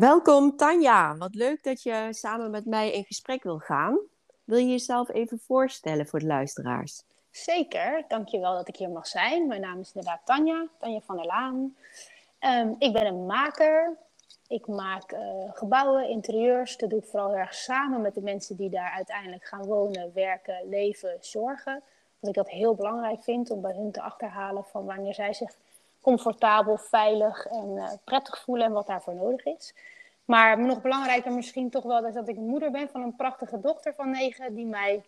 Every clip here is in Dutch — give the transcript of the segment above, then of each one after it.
Welkom Tanja, wat leuk dat je samen met mij in gesprek wil gaan. Wil je jezelf even voorstellen voor de luisteraars? Zeker, dankjewel dat ik hier mag zijn. Mijn naam is inderdaad Tanja, Tanja van der Laan. Um, ik ben een maker. Ik maak uh, gebouwen, interieurs. Dat doe ik vooral heel erg samen met de mensen die daar uiteindelijk gaan wonen, werken, leven, zorgen. Dat ik dat heel belangrijk vind om bij hun te achterhalen van wanneer zij zich comfortabel, veilig en uh, prettig voelen en wat daarvoor nodig is. Maar nog belangrijker misschien toch wel is dat ik moeder ben van een prachtige dochter van negen die mij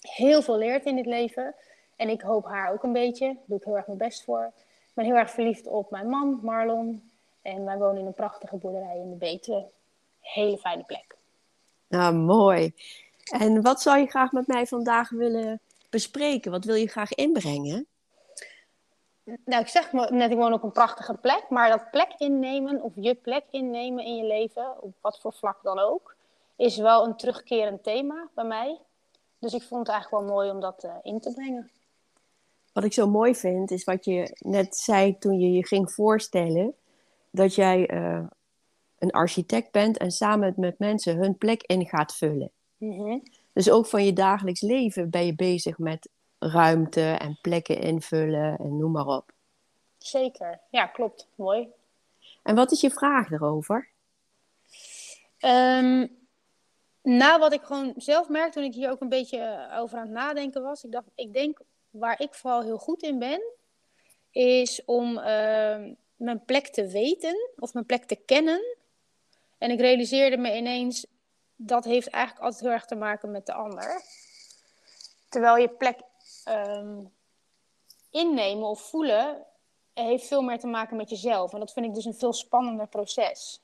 heel veel leert in dit leven. En ik hoop haar ook een beetje. Daar doe ik heel erg mijn best voor. Ik ben heel erg verliefd op mijn man, Marlon. En wij wonen in een prachtige boerderij in de Betuwe. Hele fijne plek. Nou, mooi. En wat zou je graag met mij vandaag willen bespreken? Wat wil je graag inbrengen? Nou, ik zeg net, ik woon op een prachtige plek. Maar dat plek innemen, of je plek innemen in je leven, op wat voor vlak dan ook, is wel een terugkerend thema bij mij. Dus ik vond het eigenlijk wel mooi om dat uh, in te brengen. Wat ik zo mooi vind, is wat je net zei toen je je ging voorstellen. Dat jij uh, een architect bent en samen met mensen hun plek in gaat vullen. Mm Dus ook van je dagelijks leven ben je bezig met ruimte en plekken invullen en noem maar op. Zeker, ja, klopt. Mooi. En wat is je vraag erover? Um, nou, wat ik gewoon zelf merkte toen ik hier ook een beetje eh, over aan het nadenken was, ik dacht, ik denk waar ik vooral heel goed in ben, is om ehm, mijn plek te weten of mijn plek te kennen. En ik realiseerde me ineens, dat heeft eigenlijk altijd heel erg te maken met de ander. Terwijl je plek um, innemen of voelen heeft veel meer te maken met jezelf. En dat vind ik dus een veel spannender proces.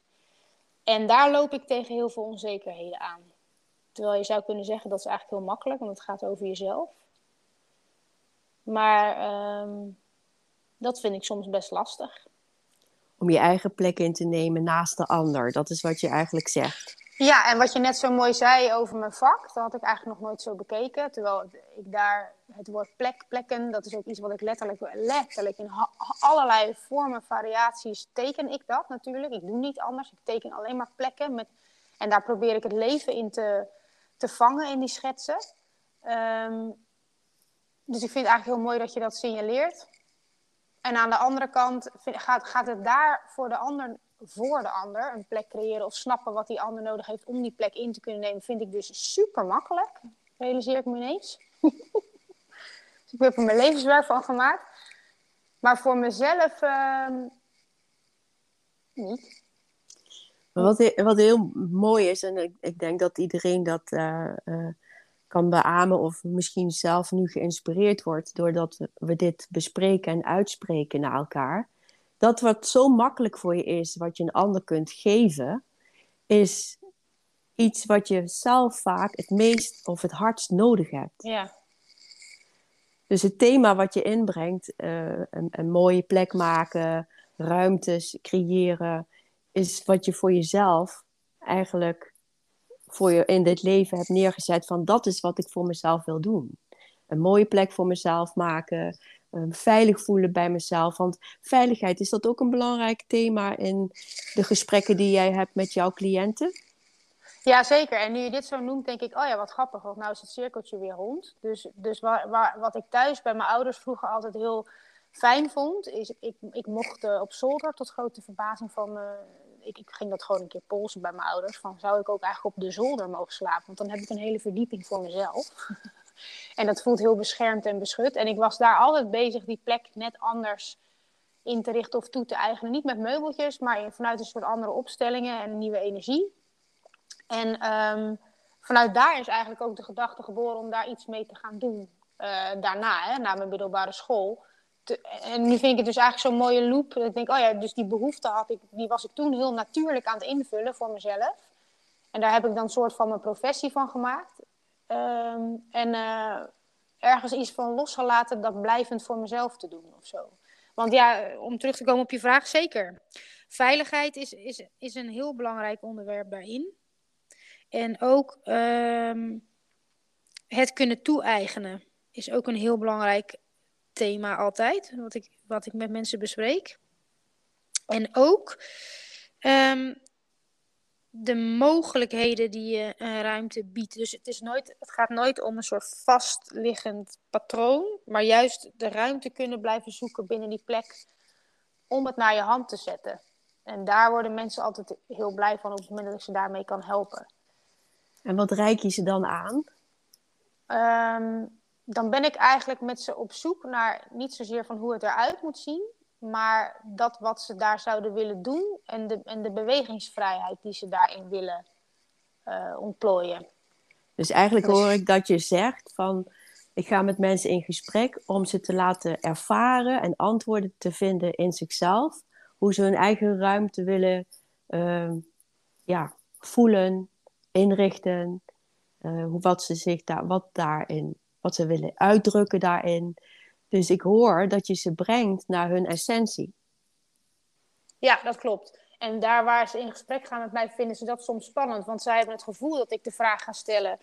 En daar loop ik tegen heel veel onzekerheden aan. Terwijl je zou kunnen zeggen dat is eigenlijk heel makkelijk, want het gaat over jezelf. Maar um, dat vind ik soms best lastig. Om je eigen plek in te nemen naast de ander, dat is wat je eigenlijk zegt. Ja, en wat je net zo mooi zei over mijn vak, dat had ik eigenlijk nog nooit zo bekeken. Terwijl ik daar het woord plek, plekken, dat is ook iets wat ik letterlijk, letterlijk in allerlei vormen, variaties teken ik dat natuurlijk. Ik doe niet anders, ik teken alleen maar plekken. Met, en daar probeer ik het leven in te, te vangen in die schetsen. Um, dus ik vind het eigenlijk heel mooi dat je dat signaleert. En aan de andere kant gaat, gaat het daar voor de ander voor de ander een plek creëren of snappen wat die ander nodig heeft om die plek in te kunnen nemen, vind ik dus super makkelijk. Realiseer ik me ineens. dus ik heb er mijn levenswerk van gemaakt. Maar voor mezelf uh, niet. Wat, wat heel mooi is, en ik, ik denk dat iedereen dat uh, uh, kan beamen of misschien zelf nu geïnspireerd wordt doordat we dit bespreken en uitspreken naar elkaar dat wat zo makkelijk voor je is, wat je een ander kunt geven, is iets wat je zelf vaak het meest of het hardst nodig hebt. Ja. Dus het thema wat je inbrengt, uh, een, een, mooie plek maken, ruimtes creëren, is wat je voor jezelf eigenlijk voor je in dit leven hebt neergezet van dat is wat ik voor mezelf wil doen. Een mooie plek voor mezelf maken, Ehm, veilig voelen bij mezelf. Want veiligheid, is dat ook een belangrijk thema in de gesprekken die jij hebt met jouw cliënten? Ja, zeker. En nu je dit zo noemt, denk ik, oh ja, wat grappig, want nou is het cirkeltje weer rond. Dus, dus waar, waar, wat ik thuis bij mijn ouders vroeger altijd heel fijn vond, is ik, ik mocht uh, op zolder, tot grote verbazing van, uh, ik, ik, ging dat gewoon een keer polsen bij mijn ouders, van zou ik ook eigenlijk op de zolder mogen slapen? Want dan heb ik een hele verdieping voor mezelf. En dat voelt heel beschermd en beschut. En ik was daar altijd bezig die plek net anders in te richten of toe te eigenen. Niet met meubeltjes, maar vanuit een soort andere opstellingen en nieuwe energie. En ehm, vanuit daar is eigenlijk ook de gedachte geboren om daar iets mee te gaan doen. Uh, daarna, hè, na mijn middelbare school. en nu vind ik het dus eigenlijk zo'n mooie loop. Dat ik denk, oh ja, dus die behoefte had ik, die was ik toen heel natuurlijk aan het invullen voor mezelf. En daar heb ik dan een soort van mijn professie van gemaakt. Ehm, en uh, ergens iets van losgelaten dat blijvend voor mezelf te doen of zo. Want ja, om terug te komen op je vraag, zeker. Veiligheid is, is, is een heel belangrijk onderwerp daarin. En ook um, het kunnen toe-eigenen is ook een heel belangrijk thema altijd, wat ik, wat ik met mensen bespreek. En ook um, de mogelijkheden die je een ruimte biedt. Dus het, is nooit, het gaat nooit om een soort vastliggend patroon, maar juist de ruimte kunnen blijven zoeken binnen die plek om het naar je hand te zetten. En daar worden mensen altijd heel blij van op het moment dat ik ze daarmee kan helpen. En wat reik je ze dan aan? Ehm, dan ben ik eigenlijk met ze op zoek naar niet zozeer van hoe het eruit moet zien, maar dat wat ze daar zouden willen doen en de, en de bewegingsvrijheid die ze daarin willen uh, ontplooien. Dus eigenlijk dus- hoor ik dat je zegt van ik ga met mensen in gesprek om ze te laten ervaren en antwoorden te vinden in zichzelf. Hoe ze hun eigen ruimte willen uh, ja, voelen, inrichten. Uh, hoe, wat ze zich daar, wat daarin, wat ze willen uitdrukken daarin. Dus ik hoor dat je ze brengt naar hun essentie. Ja, dat klopt. En daar waar ze in gesprek gaan met mij, vinden ze dat soms spannend. Want zij hebben het gevoel dat ik de vraag ga stellen: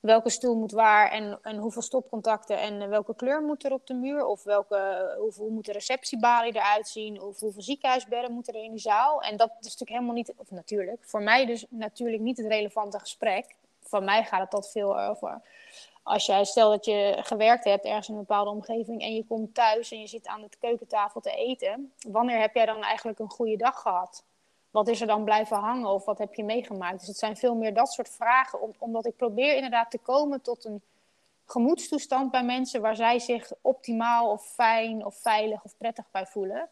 welke stoel moet waar en, en hoeveel stopcontacten en welke kleur moet er op de muur? Of welke, hoeveel, hoe moet de receptiebalie eruit zien? Of hoeveel ziekenhuisbedden moeten er in de zaal? En dat is natuurlijk helemaal niet, of natuurlijk, voor mij dus natuurlijk niet het relevante gesprek. Van mij gaat het dat veel over als jij stel dat je gewerkt hebt ergens in een bepaalde omgeving en je komt thuis en je zit aan de keukentafel te eten, wanneer heb jij dan eigenlijk een goede dag gehad? Wat is er dan blijven hangen of wat heb je meegemaakt? Dus het zijn veel meer dat soort vragen, omdat ik probeer inderdaad te komen tot een gemoedstoestand bij mensen waar zij zich optimaal of fijn of veilig of prettig bij voelen.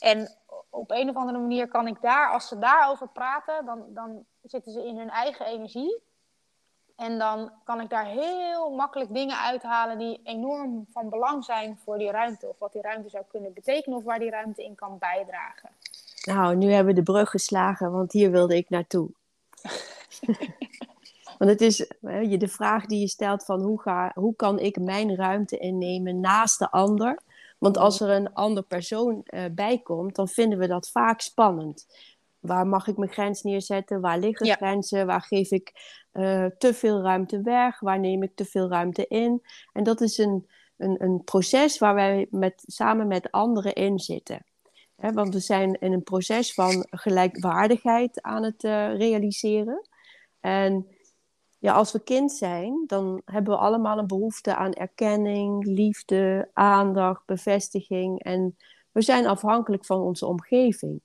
En op een of andere manier kan ik daar, als ze daarover praten, dan, dan zitten ze in hun eigen energie. En dan kan ik daar heel makkelijk dingen uithalen die enorm van belang zijn voor die ruimte. Of wat die ruimte zou kunnen betekenen of waar die ruimte in kan bijdragen. Nou, nu hebben we de brug geslagen, want hier wilde ik naartoe. want het is de vraag die je stelt van hoe, ga, hoe kan ik mijn ruimte innemen naast de ander? Want als er een ander persoon uh, bij komt, dan vinden we dat vaak spannend. Waar mag ik mijn grens neerzetten? Waar liggen grenzen? Waar geef ik uh, te veel ruimte weg? Waar neem ik te veel ruimte in? En dat is een, een, een proces waar wij met, samen met anderen in zitten. want we zijn in een proces van gelijkwaardigheid aan het uh, realiseren. En ja, als we kind zijn, dan hebben we allemaal een behoefte aan erkenning, liefde, aandacht, bevestiging. En we zijn afhankelijk van onze omgeving.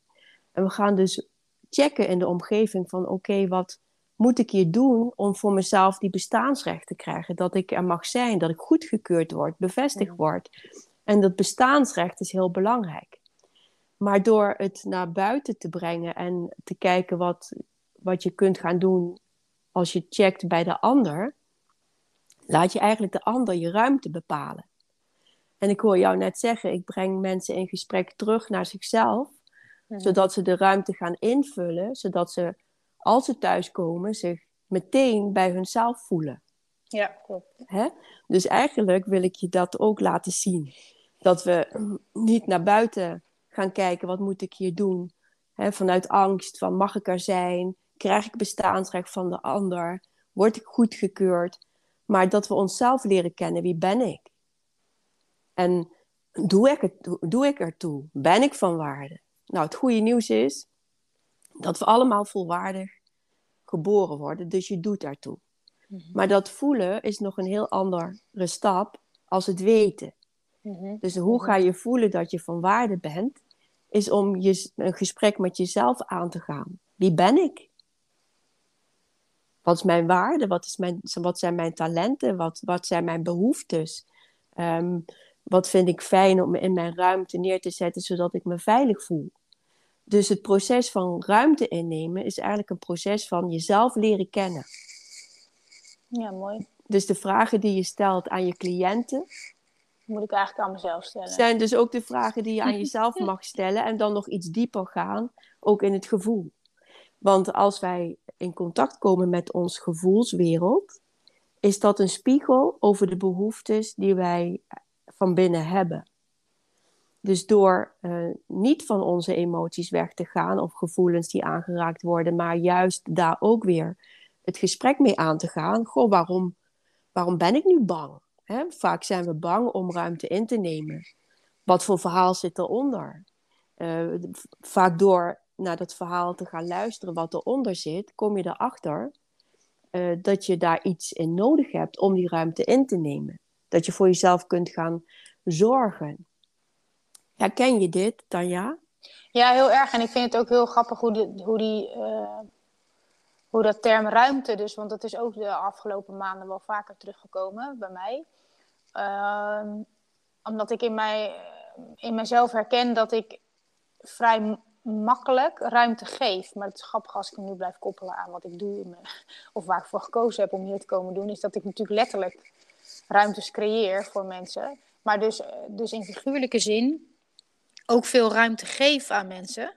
En we gaan dus checken in de omgeving van oké, wat moet ik hier doen om voor mezelf die bestaansrecht te krijgen? Dat ik er mag zijn, dat ik goedgekeurd word, bevestigd word. En dat bestaansrecht is heel belangrijk. Maar door het naar buiten te brengen en te kijken wat, wat je kunt gaan doen als je checkt bij de ander, laat je eigenlijk de ander je ruimte bepalen. En ik hoor jou net zeggen, ik breng mensen in gesprek terug naar zichzelf. Zodat ze de ruimte gaan invullen, zodat ze, als ze thuiskomen, zich meteen bij hunzelf voelen. Ja, klopt. Hè? Dus eigenlijk wil ik je dat ook laten zien. Dat we niet naar buiten gaan kijken, wat moet ik hier doen? Hè, vanuit angst, van mag ik er zijn? Krijg ik bestaansrecht van de ander? Word ik goedgekeurd? Maar dat we onszelf leren kennen, wie ben ik? En doe ik, het, doe ik ertoe? Ben ik van waarde? Nou, het goede nieuws is dat we allemaal volwaardig geboren worden, dus je doet daartoe. Mhm. Maar dat voelen is nog een heel andere stap als het weten. Mhm. Dus hoe ga je voelen dat je van waarde bent, is om je, een gesprek met jezelf aan te gaan. Wie ben ik? Wat is mijn waarde? Wat, is mijn, wat zijn mijn talenten? Wat, wat zijn mijn behoeftes? Um, wat vind ik fijn om in mijn ruimte neer te zetten zodat ik me veilig voel. Dus het proces van ruimte innemen is eigenlijk een proces van jezelf leren kennen. Ja, mooi. Dus de vragen die je stelt aan je cliënten. Moet ik eigenlijk aan mezelf stellen. Zijn dus ook de vragen die je aan jezelf mag stellen. En dan nog iets dieper gaan, ook in het gevoel. Want als wij in contact komen met ons gevoelswereld, is dat een spiegel over de behoeftes die wij van binnen hebben. Dus door uh, niet van onze emoties weg te gaan of gevoelens die aangeraakt worden, maar juist daar ook weer het gesprek mee aan te gaan. Goh, waarom, waarom ben ik nu bang? Vaak zijn we bang om ruimte in te nemen. Wat voor verhaal zit eronder? Uh, vaak door naar dat verhaal te gaan luisteren wat eronder zit, kom je erachter uh, dat je daar iets in nodig hebt om die ruimte in te nemen. Dat je voor jezelf kunt gaan zorgen. Herken je dit, Tanja? Ja, heel erg. En ik vind het ook heel grappig hoe, die, uh, hoe dat term ruimte, dus, want dat is ook de afgelopen maanden wel vaker teruggekomen bij mij. Uh, omdat ik in, mij, in mezelf herken dat ik vrij makkelijk ruimte geef. Maar het is grappig als ik hem nu blijf koppelen aan wat ik doe, of waar ik voor gekozen heb om hier te komen doen, is dat ik natuurlijk letterlijk ruimtes creëer voor mensen. Maar dus, dus in figuurlijke zin ook veel ruimte geef aan mensen.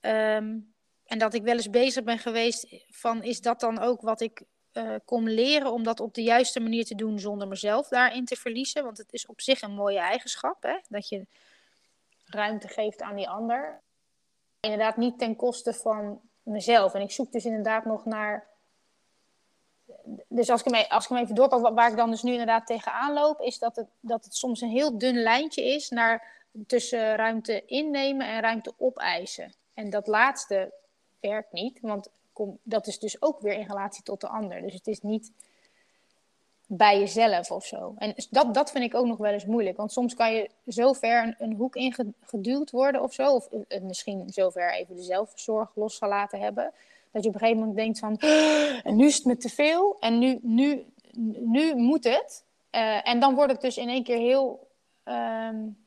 Ehm, en dat ik wel eens bezig ben geweest van, is dat dan ook wat ik uh, kom leren om dat op de juiste manier te doen zonder mezelf daarin te verliezen? Want het is op zich een mooie eigenschap, hè? dat je ruimte geeft aan die ander. Inderdaad niet ten koste van mezelf. En ik zoek dus inderdaad nog naar dus als ik, hem, als ik even doorpak, waar ik dan dus nu inderdaad tegenaan loop, is dat het, dat het soms een heel dun lijntje is naar tussen ruimte innemen en ruimte opeisen. En dat laatste werkt niet, want kom, dat is dus ook weer in relatie tot de ander. Dus het is niet bij jezelf of zo. En dat, dat vind ik ook nog wel eens moeilijk. Want soms kan je zo ver een, een hoek ingeduwd worden of zo. Of uh, misschien zover even de zelfzorg losgelaten hebben. Dat je op een gegeven moment denkt van... En nu is het me te veel. En nu, nu, nu moet het. Uh, en dan wordt het dus in één keer heel... Um,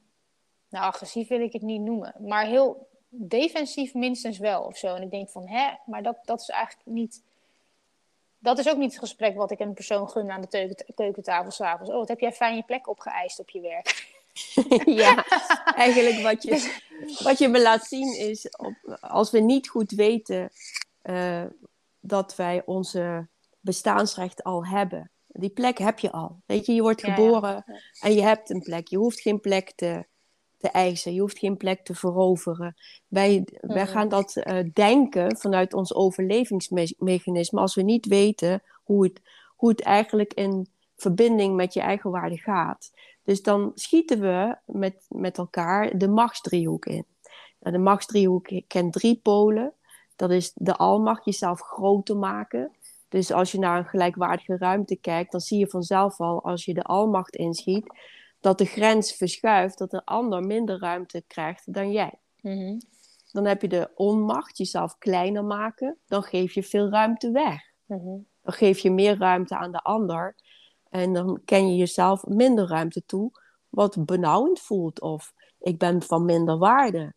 nou, agressief wil ik het niet noemen. Maar heel defensief minstens wel of zo. En ik denk van, hè, maar dat, dat is eigenlijk niet... Dat is ook niet het gesprek wat ik een persoon gun aan de keukentafel s'avonds. Oh, wat heb jij fijn je plek opgeëist op je werk. ja, eigenlijk wat je, wat je me laat zien is, op, als we niet goed weten uh, dat wij onze bestaansrecht al hebben. Die plek heb je al. Weet je, je wordt geboren ja. en je hebt een plek. Je hoeft geen plek te, te eisen. Je hoeft geen plek te veroveren. Wij, wij mhm. gaan dat uh, denken vanuit ons overlevingsmechanisme als we niet weten hoe het, hoe het eigenlijk in verbinding met je eigen waarde gaat. Dus dan schieten we met, met elkaar de machtsdriehoek in. Nou, de machtsdriehoek kent drie polen. Dat is de almacht, jezelf groter maken. Dus als je naar een gelijkwaardige ruimte kijkt, dan zie je vanzelf al, als je de almacht inschiet, dat de grens verschuift, dat een ander minder ruimte krijgt dan jij. Mhm. Dan heb je de onmacht, jezelf kleiner maken, dan geef je veel ruimte weg. Mhm. Dan geef je meer ruimte aan de ander en dan ken je jezelf minder ruimte toe, wat benauwend voelt of ik ben van minder waarde.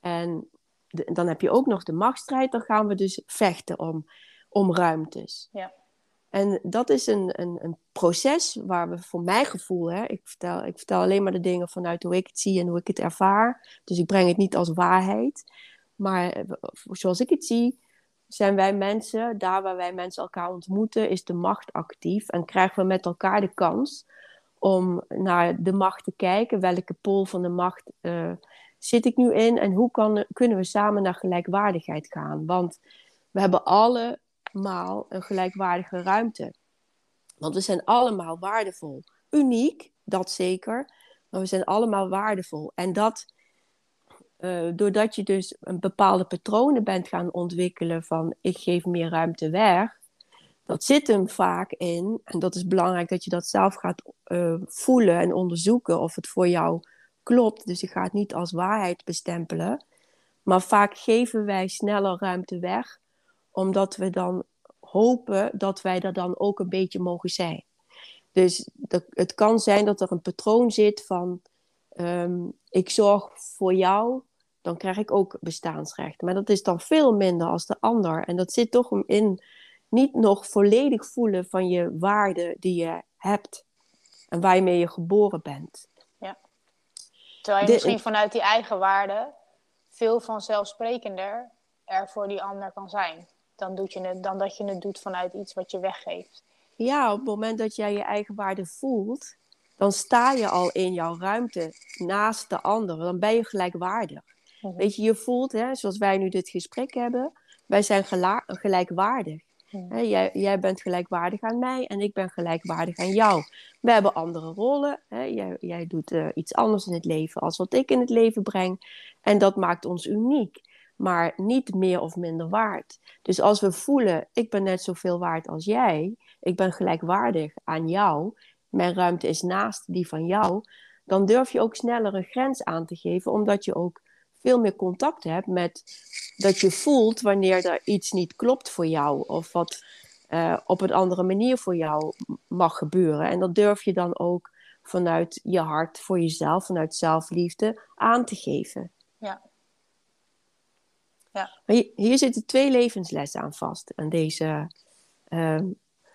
En dan heb je ook nog de machtsstrijd, dan gaan we dus vechten om, om ruimtes. Ja. En dat is een, een, een proces waar we voor mijn gevoel, hè, ik, vertel, ik vertel alleen maar de dingen vanuit hoe ik het zie en hoe ik het ervaar. Dus ik breng het niet als waarheid. Maar eh, zoals ik het zie, zijn wij mensen, daar waar wij mensen elkaar ontmoeten, is de macht actief. En krijgen we met elkaar de kans om naar de macht te kijken. Welke pool van de macht uh, zit ik nu in? En hoe kan, kunnen we samen naar gelijkwaardigheid gaan? Want we hebben alle allemaal een gelijkwaardige ruimte. Want we zijn allemaal waardevol. Uniek, dat zeker. Maar we zijn allemaal waardevol. En dat, uh, doordat je dus een bepaalde patronen bent gaan ontwikkelen van ik geef meer ruimte weg. Dat zit hem vaak in, en dat is belangrijk dat je dat zelf gaat uh, voelen en onderzoeken of het voor jou klopt. Dus je gaat niet als waarheid bestempelen. Maar vaak geven wij sneller ruimte weg omdat we dan hopen dat wij er dan ook een beetje mogen zijn. Dus het kan zijn dat er een patroon zit van ehm, ik zorg voor jou, dan krijg ik ook bestaansrecht. Maar dat is dan veel minder als de ander. En dat zit toch in niet nog volledig voelen van je waarde die je hebt en waarmee je geboren bent. Ja. Terwijl je misschien vanuit die eigen waarde veel vanzelfsprekender er voor die ander kan zijn dan, doet je het, dan dat je het doet vanuit iets wat je weggeeft. Ja, op het moment dat jij je eigen waarde voelt, dan sta je al in jouw ruimte naast de ander. Dan ben je gelijkwaardig. Mhm. Weet je, je voelt, hè, zoals wij nu dit gesprek hebben, wij zijn gelijkwaardig. Mhm. jij, jij, bent gelijkwaardig aan mij en ik ben gelijkwaardig aan jou. We hebben andere rollen. Jij, jij, doet uh, iets anders in het leven als wat ik in het leven breng. En dat maakt ons uniek. Maar niet meer of minder waard. Dus als we voelen, ik ben net zoveel waard als jij, ik ben gelijkwaardig aan jou, mijn ruimte is naast die van jou, dan durf je ook sneller een grens aan te geven, omdat je ook veel meer contact hebt met dat je voelt wanneer er iets niet klopt voor jou of wat uh, op een andere manier voor jou mag gebeuren. En dat durf je dan ook vanuit je hart voor jezelf, vanuit zelfliefde aan te geven. Ja. Hier, hier, zitten twee levenslessen aan vast, aan deze uh,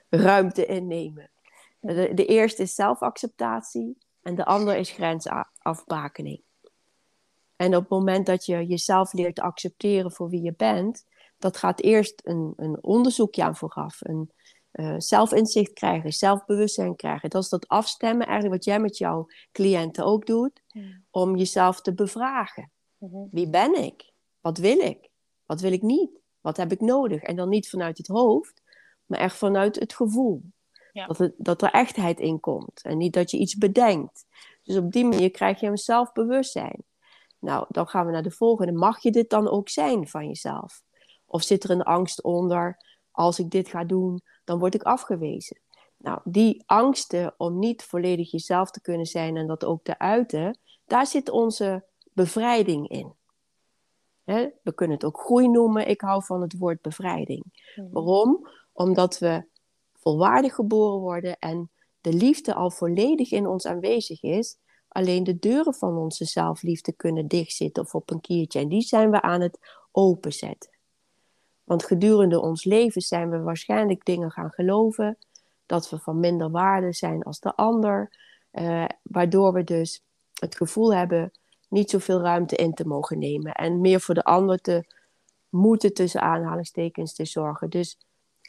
ruimte innemen. De, de eerste is zelfacceptatie en de andere is grensafbakening. En op het moment dat je jezelf leert accepteren voor wie je bent, dat gaat eerst een, een onderzoekje aan vooraf. Een uh, zelfinzicht krijgen, zelfbewustzijn krijgen. Dat is dat afstemmen, eigenlijk wat jij met jouw cliënten ook doet, om jezelf te bevragen. Mhm. Wie ben ik? Wat wil ik? Wat wil ik niet? Wat heb ik nodig? En dan niet vanuit het hoofd, maar echt vanuit het gevoel. Ja. Dat, het, dat er echtheid in komt en niet dat je iets bedenkt. Dus op die manier krijg je een zelfbewustzijn. Nou, dan gaan we naar de volgende. Mag je dit dan ook zijn van jezelf? Of zit er een angst onder? Als ik dit ga doen, dan word ik afgewezen. Nou, die angsten om niet volledig jezelf te kunnen zijn en dat ook te uiten, daar zit onze bevrijding in. We kunnen het ook groei noemen. Ik hou van het woord bevrijding. Mhm. Waarom? Omdat we volwaardig geboren worden en de liefde al volledig in ons aanwezig is. Alleen de deuren van onze zelfliefde kunnen dichtzitten of op een kiertje. En die zijn we aan het openzetten. Want gedurende ons leven zijn we waarschijnlijk dingen gaan geloven. Dat we van minder waarde zijn als de ander. Uh, waardoor we dus het gevoel hebben niet zoveel ruimte in te mogen nemen. En meer voor de ander te moeten tussen aanhalingstekens te zorgen. Dus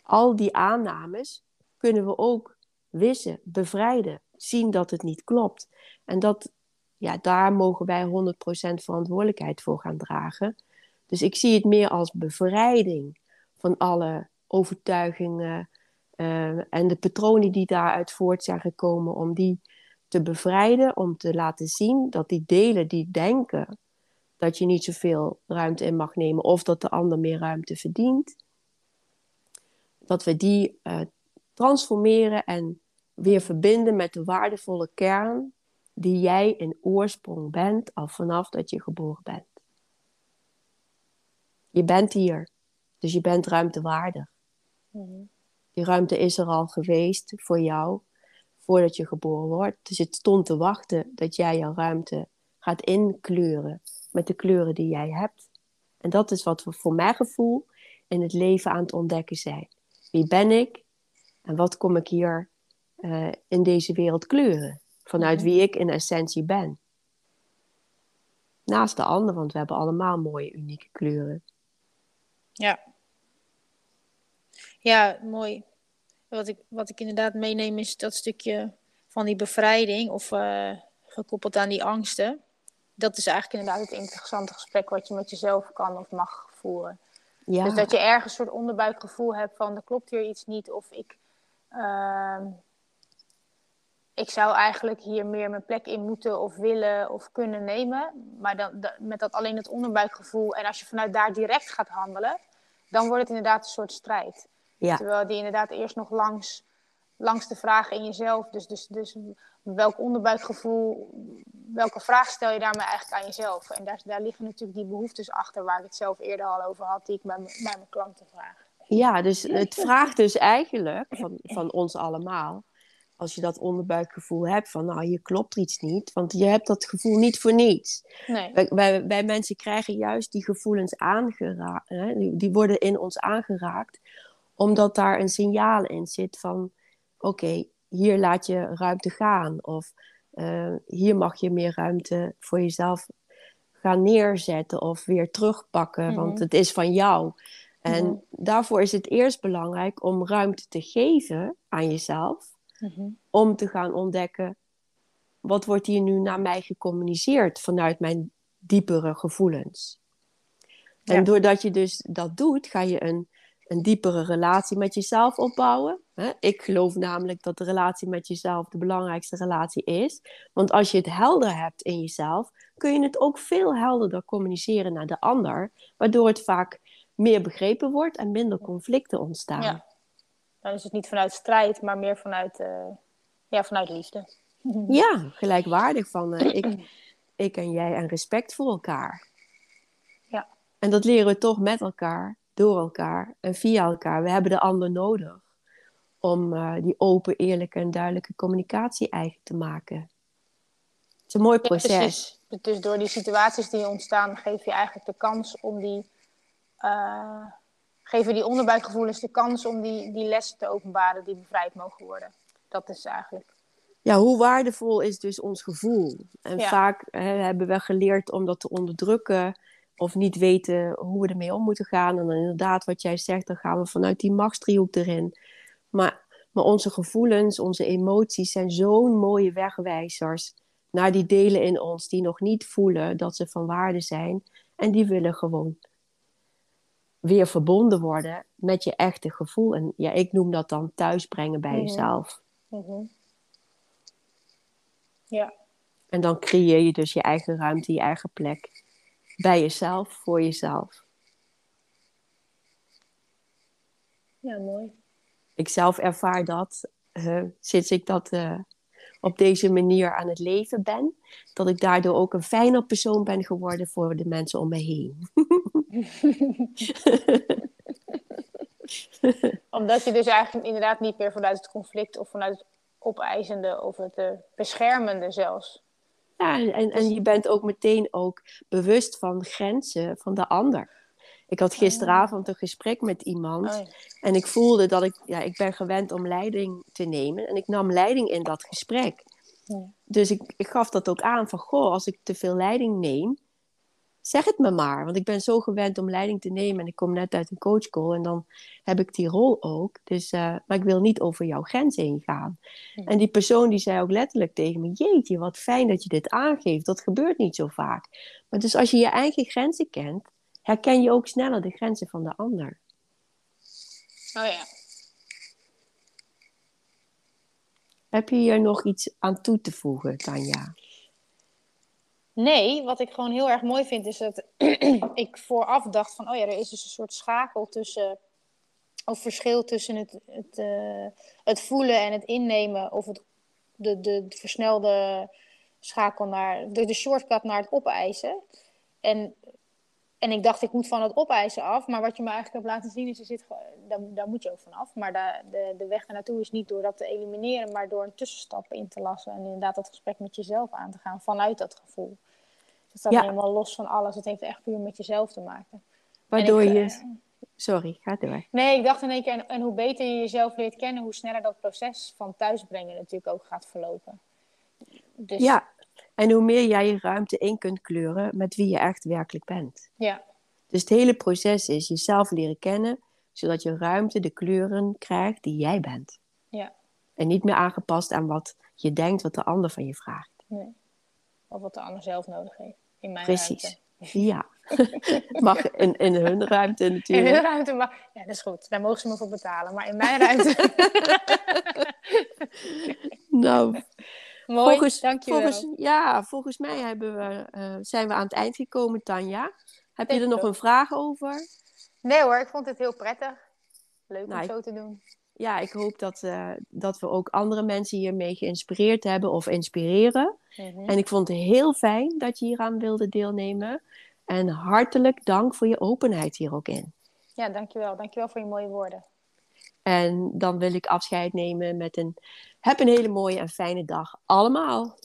al die aannames kunnen we ook wissen, bevrijden. Zien dat het niet klopt. En dat, ja, daar mogen wij 100% verantwoordelijkheid voor gaan dragen. Dus ik zie het meer als bevrijding van alle overtuigingen uh, en de patronen die daaruit voort zijn gekomen, om die te bevrijden, om te laten zien dat die delen die denken dat je niet zoveel ruimte in mag nemen of dat de ander meer ruimte verdient, dat we die uh, transformeren en weer verbinden met de waardevolle kern die jij in oorsprong bent al vanaf dat je geboren bent. Je bent hier, dus je bent ruimtewaardig. Mm Die ruimte is er al geweest voor jou voordat je geboren wordt. Dus het stond te wachten dat jij jouw ruimte gaat inkleuren met de kleuren die jij hebt. En dat is wat we voor mijn gevoel in het leven aan het ontdekken zijn. Wie ben ik en wat kom ik hier uh, in deze wereld kleuren? Vanuit mhm. wie ik in essentie ben. Naast de ander, want we hebben allemaal mooie, unieke kleuren. Ja. Ja, mooi. Wat ik, wat ik inderdaad meeneem is dat stukje van die bevrijding of uh, gekoppeld aan die angsten. Dat is eigenlijk inderdaad het interessante gesprek wat je met jezelf kan of mag voeren. Ja. Dus dat je ergens een soort onderbuikgevoel hebt van er klopt hier iets niet of ik, uh, ik zou eigenlijk hier meer mijn plek in moeten of willen of kunnen nemen. Maar dan, met dat alleen het onderbuikgevoel en als je vanuit daar direct gaat handelen, dan wordt het inderdaad een soort strijd. Ja. Terwijl die inderdaad eerst nog langs, langs de vragen in jezelf, dus, dus, dus welk onderbuikgevoel, welke vraag stel je daarmee eigenlijk aan jezelf? En daar, daar liggen natuurlijk die behoeftes achter waar ik het zelf eerder al over had, die ik bij, bij mijn klanten vraag. Ja, dus het vraagt dus eigenlijk van, van ons allemaal als je dat onderbuikgevoel hebt van, nou, hier klopt iets niet. Want je hebt dat gevoel niet voor niets. Nee. Wij, wij, mensen krijgen juist die gevoelens aangeraakt, die worden in ons aangeraakt, omdat daar een signaal in zit van, oké, hier laat je ruimte gaan. Of uh, hier mag je meer ruimte voor jezelf gaan neerzetten of weer terugpakken, want mhm. het is van jou. En mhm. daarvoor is het eerst belangrijk om ruimte te geven aan jezelf Mhm. Om te gaan ontdekken, wat wordt hier nu naar mij gecommuniceerd vanuit mijn diepere gevoelens. En doordat je dus dat doet, ga je een een diepere relatie met jezelf opbouwen. Ik geloof namelijk dat de relatie met jezelf de belangrijkste relatie is. Want als je het helder hebt in jezelf, kun je het ook veel helderder communiceren naar de ander, waardoor het vaak meer begrepen wordt en minder conflicten ontstaan. Ja. Dan is het niet vanuit strijd, maar meer vanuit, uh, ja, vanuit liefde. Ja, gelijkwaardig van uh, ik, ik en jij en respect voor elkaar. Ja. En dat leren we toch met elkaar, door elkaar en via elkaar. We hebben de ander nodig om uh, die open, eerlijke en duidelijke communicatie eigen te maken. Het is een mooi proces. Ja, dus door die situaties die ontstaan, geef je eigenlijk de kans om die. Uh, geven die onderbuikgevoelens de kans om die, die lessen te openbaren die bevrijd mogen worden. Dat is eigenlijk. Ja, hoe waardevol is dus ons gevoel? En vaak hè, hebben we geleerd om dat te onderdrukken of niet weten hoe we ermee om moeten gaan. En dan inderdaad, wat jij zegt, dan gaan we vanuit die machtsdriehoek erin. Maar, maar onze gevoelens, onze emoties zijn zo'n mooie wegwijzers naar die delen in ons die nog niet voelen dat ze van waarde zijn. En die willen gewoon weer verbonden worden met je echte gevoel. En ja, ik noem dat dan thuisbrengen bij mhm. jezelf. Mm Ja. En dan creëer je dus je eigen ruimte, je eigen plek. Bij jezelf, voor jezelf. Ja, mooi. Ik zelf ervaar dat uh, sinds ik dat uh, op deze manier aan het leven ben, dat ik daardoor ook een fijner persoon ben geworden voor de mensen om me heen. Omdat je dus eigenlijk inderdaad niet meer vanuit het conflict of vanuit het opeisende of het uh, beschermende zelfs. Ja, en, en dus je bent ook meteen ook bewust van grenzen van de ander. Ik had gisteravond een gesprek met iemand oh en ik voelde dat ik, ja, ik ben gewend om leiding te nemen en ik nam leiding in dat gesprek. Dus ik, ik gaf dat ook aan van, goh, als ik te veel leiding neem, zeg het me maar. Want ik ben zo gewend om leiding te nemen en ik kom net uit een coachcall en dan heb ik die rol ook. Dus, uh, maar ik wil niet over jouw grens heen gaan. En die persoon die zei ook letterlijk tegen me, jeetje, wat fijn dat je dit aangeeft. Dat gebeurt niet zo vaak. Maar dus als je je eigen grenzen kent, herken je ook sneller de grenzen van de ander. Oh ja. Heb je hier nog iets aan toe te voegen, Tanja? Nee, wat ik gewoon heel erg mooi vind is dat ik vooraf dacht van, oh ja, er is dus een soort schakel tussen, of verschil tussen het, het, uh, het voelen en het innemen, of het, de, de, de versnelde schakel naar, de, de shortcut naar het opeisen. En en ik dacht, ik moet van het opeisen af. Maar wat je me eigenlijk hebt laten zien, is, je zit, daar, daar moet je ook van af. Maar de, de, de weg naartoe is niet door dat te elimineren, maar door een tussenstap in te lassen. En inderdaad dat gesprek met jezelf aan te gaan vanuit dat gevoel. Het staat helemaal los van alles. Het heeft echt puur met jezelf te maken. Waardoor je... Eh, Sorry, ga door. Nee, ik dacht in één keer, en, en hoe beter je jezelf leert kennen, hoe sneller dat proces van thuisbrengen natuurlijk ook gaat verlopen. Dus... Ja, en hoe meer jij je ruimte in kunt kleuren met wie je echt werkelijk bent. Ja. Dus het hele proces is jezelf leren kennen, zodat je ruimte de kleuren krijgt die jij bent. Ja. En niet meer aangepast aan wat je denkt, wat de ander van je vraagt. Nee. Of wat de ander zelf nodig heeft. In mijn Precies. Ruimte. Ja. mag in, in hun ruimte natuurlijk. In hun ruimte mag. Ja, dat is goed. Daar mogen ze me voor betalen. Maar in mijn ruimte. nou, Mooi, volgens, dankjewel. Volgens, ja, volgens mij hebben we, uh, zijn we aan het eind gekomen, Tanja. Heb je er nog een vraag over? Nee hoor, ik vond het heel prettig. Leuk nou, om zo te doen. Ja, ik hoop dat, uh, dat we ook andere mensen hiermee geïnspireerd hebben of inspireren. Mm -hmm. En ik vond het heel fijn dat je hieraan wilde deelnemen. En hartelijk dank voor je openheid hier ook in. Ja, dankjewel. Dankjewel voor je mooie woorden. En dan wil ik afscheid nemen met een heb een hele mooie en fijne dag allemaal.